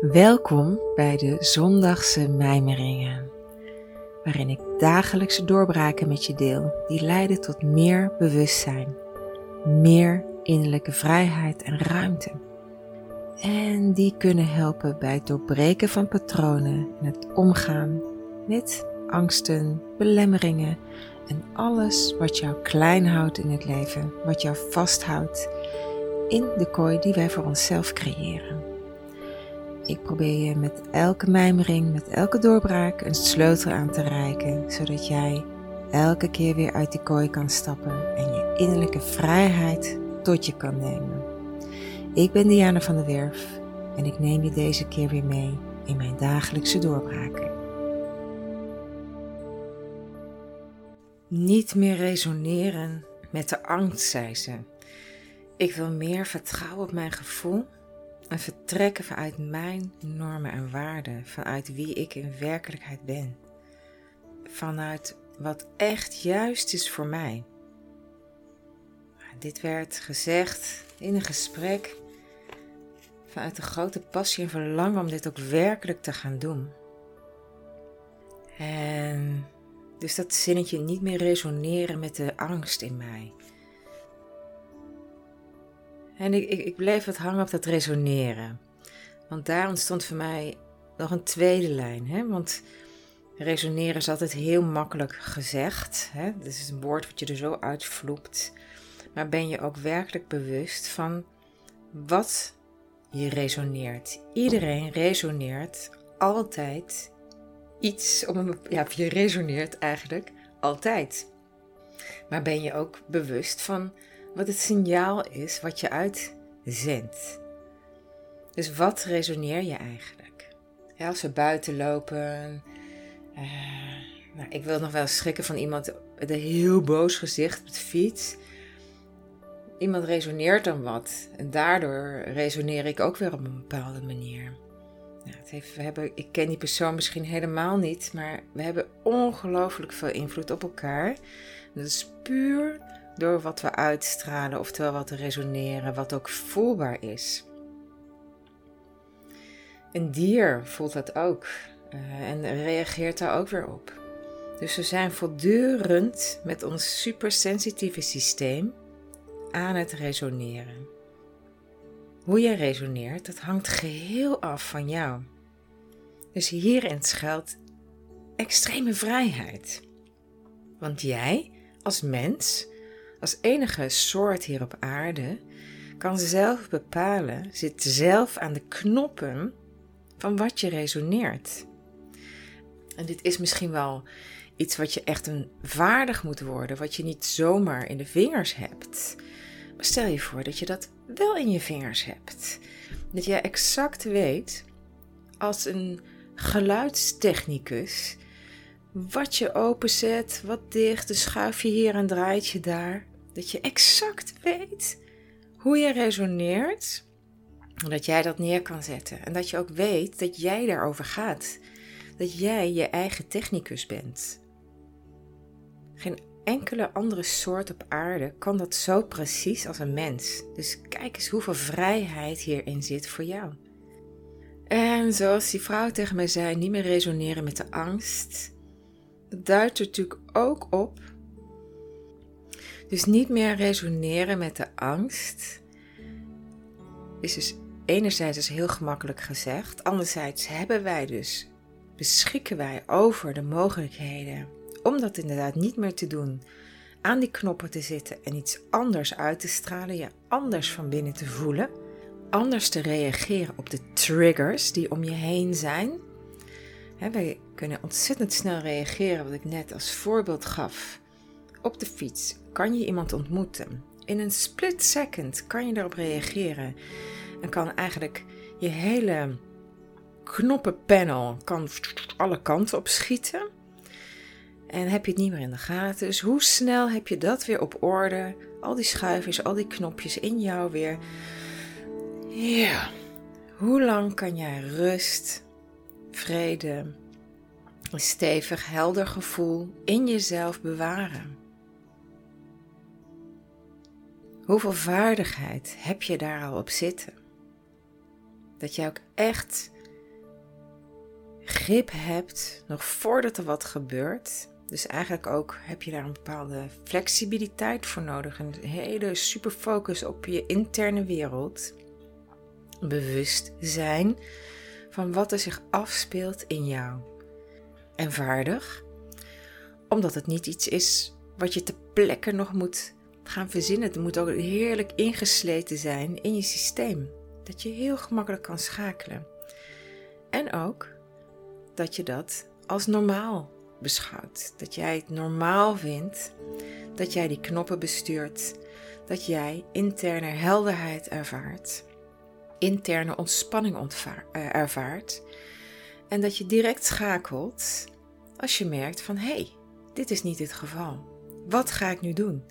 Welkom bij de Zondagse Mijmeringen, waarin ik dagelijkse doorbraken met je deel die leiden tot meer bewustzijn, meer innerlijke vrijheid en ruimte. En die kunnen helpen bij het doorbreken van patronen en het omgaan met angsten, belemmeringen en alles wat jou klein houdt in het leven, wat jou vasthoudt in de kooi die wij voor onszelf creëren. Ik probeer je met elke mijmering, met elke doorbraak een sleutel aan te reiken, zodat jij elke keer weer uit die kooi kan stappen en je innerlijke vrijheid tot je kan nemen. Ik ben Diana van der Werf en ik neem je deze keer weer mee in mijn dagelijkse doorbraken. Niet meer resoneren met de angst, zei ze. Ik wil meer vertrouwen op mijn gevoel en vertrekken vanuit mijn normen en waarden, vanuit wie ik in werkelijkheid ben. Vanuit wat echt juist is voor mij. Dit werd gezegd in een gesprek vanuit de grote passie en verlangen om dit ook werkelijk te gaan doen. En dus dat zinnetje niet meer resoneren met de angst in mij. En ik, ik, ik bleef het hangen op dat resoneren. Want daar ontstond voor mij nog een tweede lijn. Hè? Want resoneren is altijd heel makkelijk gezegd. Hè? Dit is een woord wat je er zo uitvloept. Maar ben je ook werkelijk bewust van wat je resoneert? Iedereen resoneert altijd iets om een, ja, je resoneert eigenlijk altijd. Maar ben je ook bewust van wat het signaal is wat je uitzendt? Dus wat resoneer je eigenlijk? Als we buiten lopen. Uh, nou, ik wil nog wel schrikken van iemand met een heel boos gezicht op de fiets. Iemand resoneert dan wat. En daardoor resoneer ik ook weer op een bepaalde manier. Ja, het heeft, we hebben, ik ken die persoon misschien helemaal niet, maar we hebben ongelooflijk veel invloed op elkaar. dat is puur door wat we uitstralen, oftewel wat resoneren, wat ook voelbaar is. Een dier voelt dat ook uh, en reageert daar ook weer op. Dus we zijn voortdurend met ons supersensitieve systeem aan het resoneren. Hoe jij resoneert, dat hangt geheel af van jou. Dus hierin schuilt extreme vrijheid. Want jij, als mens, als enige soort hier op aarde, kan zelf bepalen, zit zelf aan de knoppen van wat je resoneert. En dit is misschien wel iets wat je echt een vaardig moet worden, wat je niet zomaar in de vingers hebt. Maar stel je voor dat je dat wel in je vingers hebt. Dat jij exact weet, als een geluidstechnicus, wat je openzet, wat dicht, een schuif je hier en draait je daar. Dat je exact weet hoe je resoneert, dat jij dat neer kan zetten. En dat je ook weet dat jij daarover gaat. Dat jij je eigen technicus bent. Geen enkele andere soort op aarde kan dat zo precies als een mens. Dus kijk eens hoeveel vrijheid hierin zit voor jou. En zoals die vrouw tegen mij zei, niet meer resoneren met de angst. Dat duidt er natuurlijk ook op. Dus niet meer resoneren met de angst. Is dus enerzijds is heel gemakkelijk gezegd. Anderzijds hebben wij dus, beschikken wij over de mogelijkheden om dat inderdaad niet meer te doen, aan die knoppen te zitten en iets anders uit te stralen, je anders van binnen te voelen, anders te reageren op de triggers die om je heen zijn. wij kunnen ontzettend snel reageren, wat ik net als voorbeeld gaf. Op de fiets kan je iemand ontmoeten. In een split second kan je daarop reageren en kan eigenlijk je hele knoppenpanel kan alle kanten op schieten. En heb je het niet meer in de gaten. Dus hoe snel heb je dat weer op orde? Al die schuifjes, al die knopjes in jou weer. Ja. Hoe lang kan jij rust, vrede, een stevig, helder gevoel in jezelf bewaren? Hoeveel vaardigheid heb je daar al op zitten? Dat jij ook echt grip hebt, nog voordat er wat gebeurt. Dus eigenlijk ook heb je daar een bepaalde flexibiliteit voor nodig. Een hele super focus op je interne wereld. Bewust zijn van wat er zich afspeelt in jou. En vaardig, omdat het niet iets is wat je te plekken nog moet gaan verzinnen. Het moet ook heerlijk ingesleten zijn in je systeem. Dat je heel gemakkelijk kan schakelen. En ook dat je dat als normaal beschouwt. Dat jij het normaal vindt dat jij die knoppen bestuurt. Dat jij interne helderheid ervaart. Interne ontspanning eh, ervaart. En dat je direct schakelt als je merkt van hé, hey, dit is niet het geval. Wat ga ik nu doen?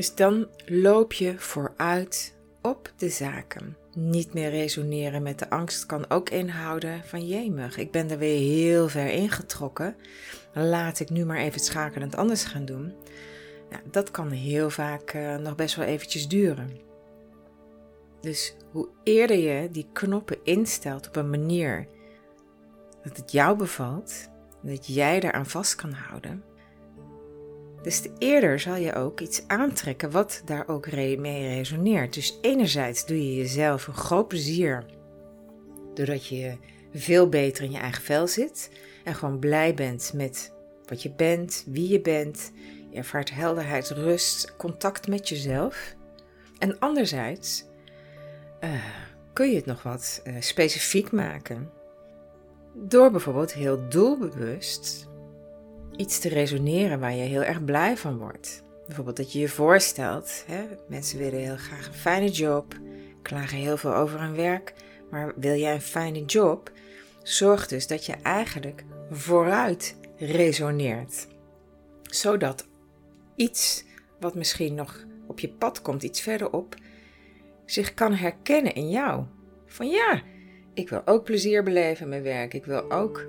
Dus dan loop je vooruit op de zaken. Niet meer resoneren met de angst kan ook inhouden van jemig. Ik ben er weer heel ver ingetrokken. Laat ik nu maar even schakelend anders gaan doen. Dat kan heel vaak uh, nog best wel eventjes duren. Dus hoe eerder je die knoppen instelt op een manier dat het jou bevalt, dat jij eraan vast kan houden, dus te eerder zal je ook iets aantrekken wat daar ook mee resoneert. Dus enerzijds doe je jezelf een groot plezier doordat je veel beter in je eigen vel zit en gewoon blij bent met wat je bent, wie je bent. Je ervaart helderheid, rust, contact met jezelf. En anderzijds uh, kun je het nog wat uh, specifiek maken door bijvoorbeeld heel doelbewust iets te resoneren waar je heel erg blij van wordt. Bijvoorbeeld dat je je voorstelt, hè, mensen willen heel graag een fijne job, klagen heel veel over hun werk, maar wil jij een fijne job? Zorg dus dat je eigenlijk vooruit resoneert. Zodat iets wat misschien nog op je pad komt, iets verderop, zich kan herkennen in jou. Van ja, ik wil ook plezier beleven in mijn werk. Ik wil ook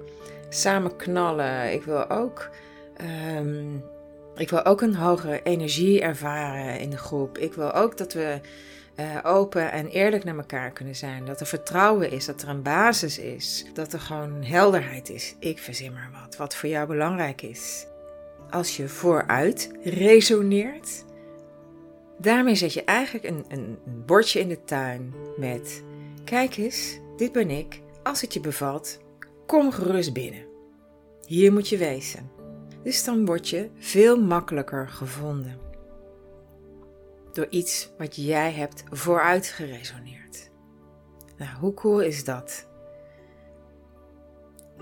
samen knallen. Ik wil ook, ehm, ik wil ook een hogere energie ervaren in de groep. Ik wil ook dat we uh, open en eerlijk naar elkaar kunnen zijn. Dat er vertrouwen is, dat er een basis is. Dat er gewoon helderheid is. Ik verzin maar wat, wat voor jou belangrijk is. Als je vooruit resoneert, daarmee zet je eigenlijk een, een, een bordje in de tuin met: Kijk eens, dit ben ik. Als het je bevalt, Kom gerust binnen. Hier moet je wezen. Dus dan word je veel makkelijker gevonden. Door iets wat jij hebt vooruit geresoneerd. Nou, hoe cool is dat?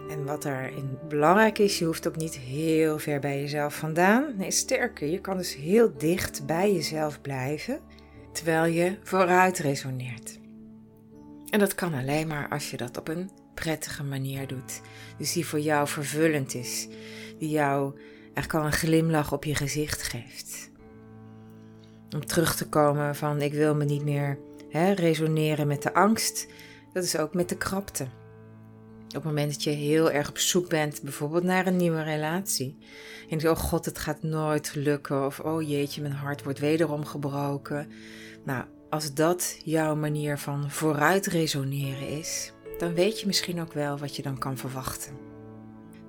En wat in belangrijk is, je hoeft ook niet heel ver bij jezelf vandaan. Nee, sterker, je kan dus heel dicht bij jezelf blijven terwijl je vooruit resoneert. En dat kan alleen maar als je dat op een prettige manier doet. Dus die voor jou vervullend is. Die jou echt al een glimlach op je gezicht geeft. Om terug te komen van ik wil me niet meer hè, resoneren met de angst. Dat is ook met de krapte. Op het moment dat je heel erg op zoek bent, bijvoorbeeld naar een nieuwe relatie. En je oh god, het gaat nooit lukken. Of oh jeetje, mijn hart wordt wederom gebroken. Nou, als dat jouw manier van vooruit resoneren is, dan weet je misschien ook wel wat je dan kan verwachten.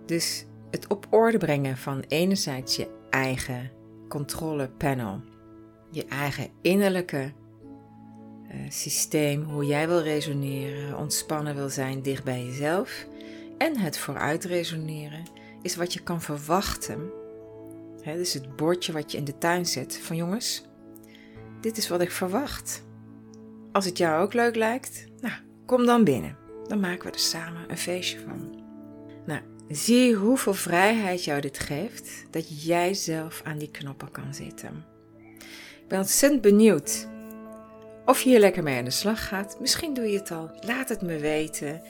Dus het op orde brengen van enerzijds je eigen controlepanel, je eigen innerlijke uh, systeem, hoe jij wil resoneren, ontspannen wil zijn dicht bij jezelf, en het vooruit resoneren is wat je kan verwachten. He, dus het bordje wat je in de tuin zet van jongens, dit is wat ik verwacht. Als het jou ook leuk lijkt, nou, kom dan binnen dan maken we er samen een feestje van. Nou, zie hoeveel vrijheid jou dit geeft dat jij zelf aan die knoppen kan zitten. Ik ben ontzettend benieuwd of je hier lekker mee aan de slag gaat. Misschien doe je het al. Laat het me weten.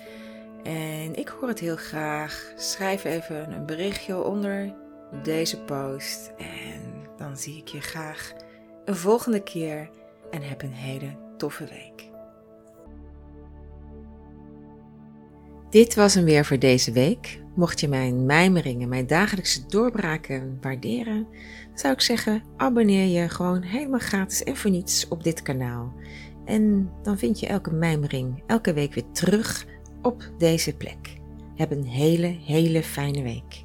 En ik hoor het heel graag. Schrijf even een berichtje onder deze post. En dan zie ik je graag een volgende keer. En heb een hele toffe week. Dit was hem weer voor deze week. Mocht je mijn mijmeringen, mijn dagelijkse doorbraken waarderen, zou ik zeggen: abonneer je gewoon helemaal gratis en voor niets op dit kanaal. En dan vind je elke mijmering elke week weer terug op deze plek. Heb een hele, hele fijne week.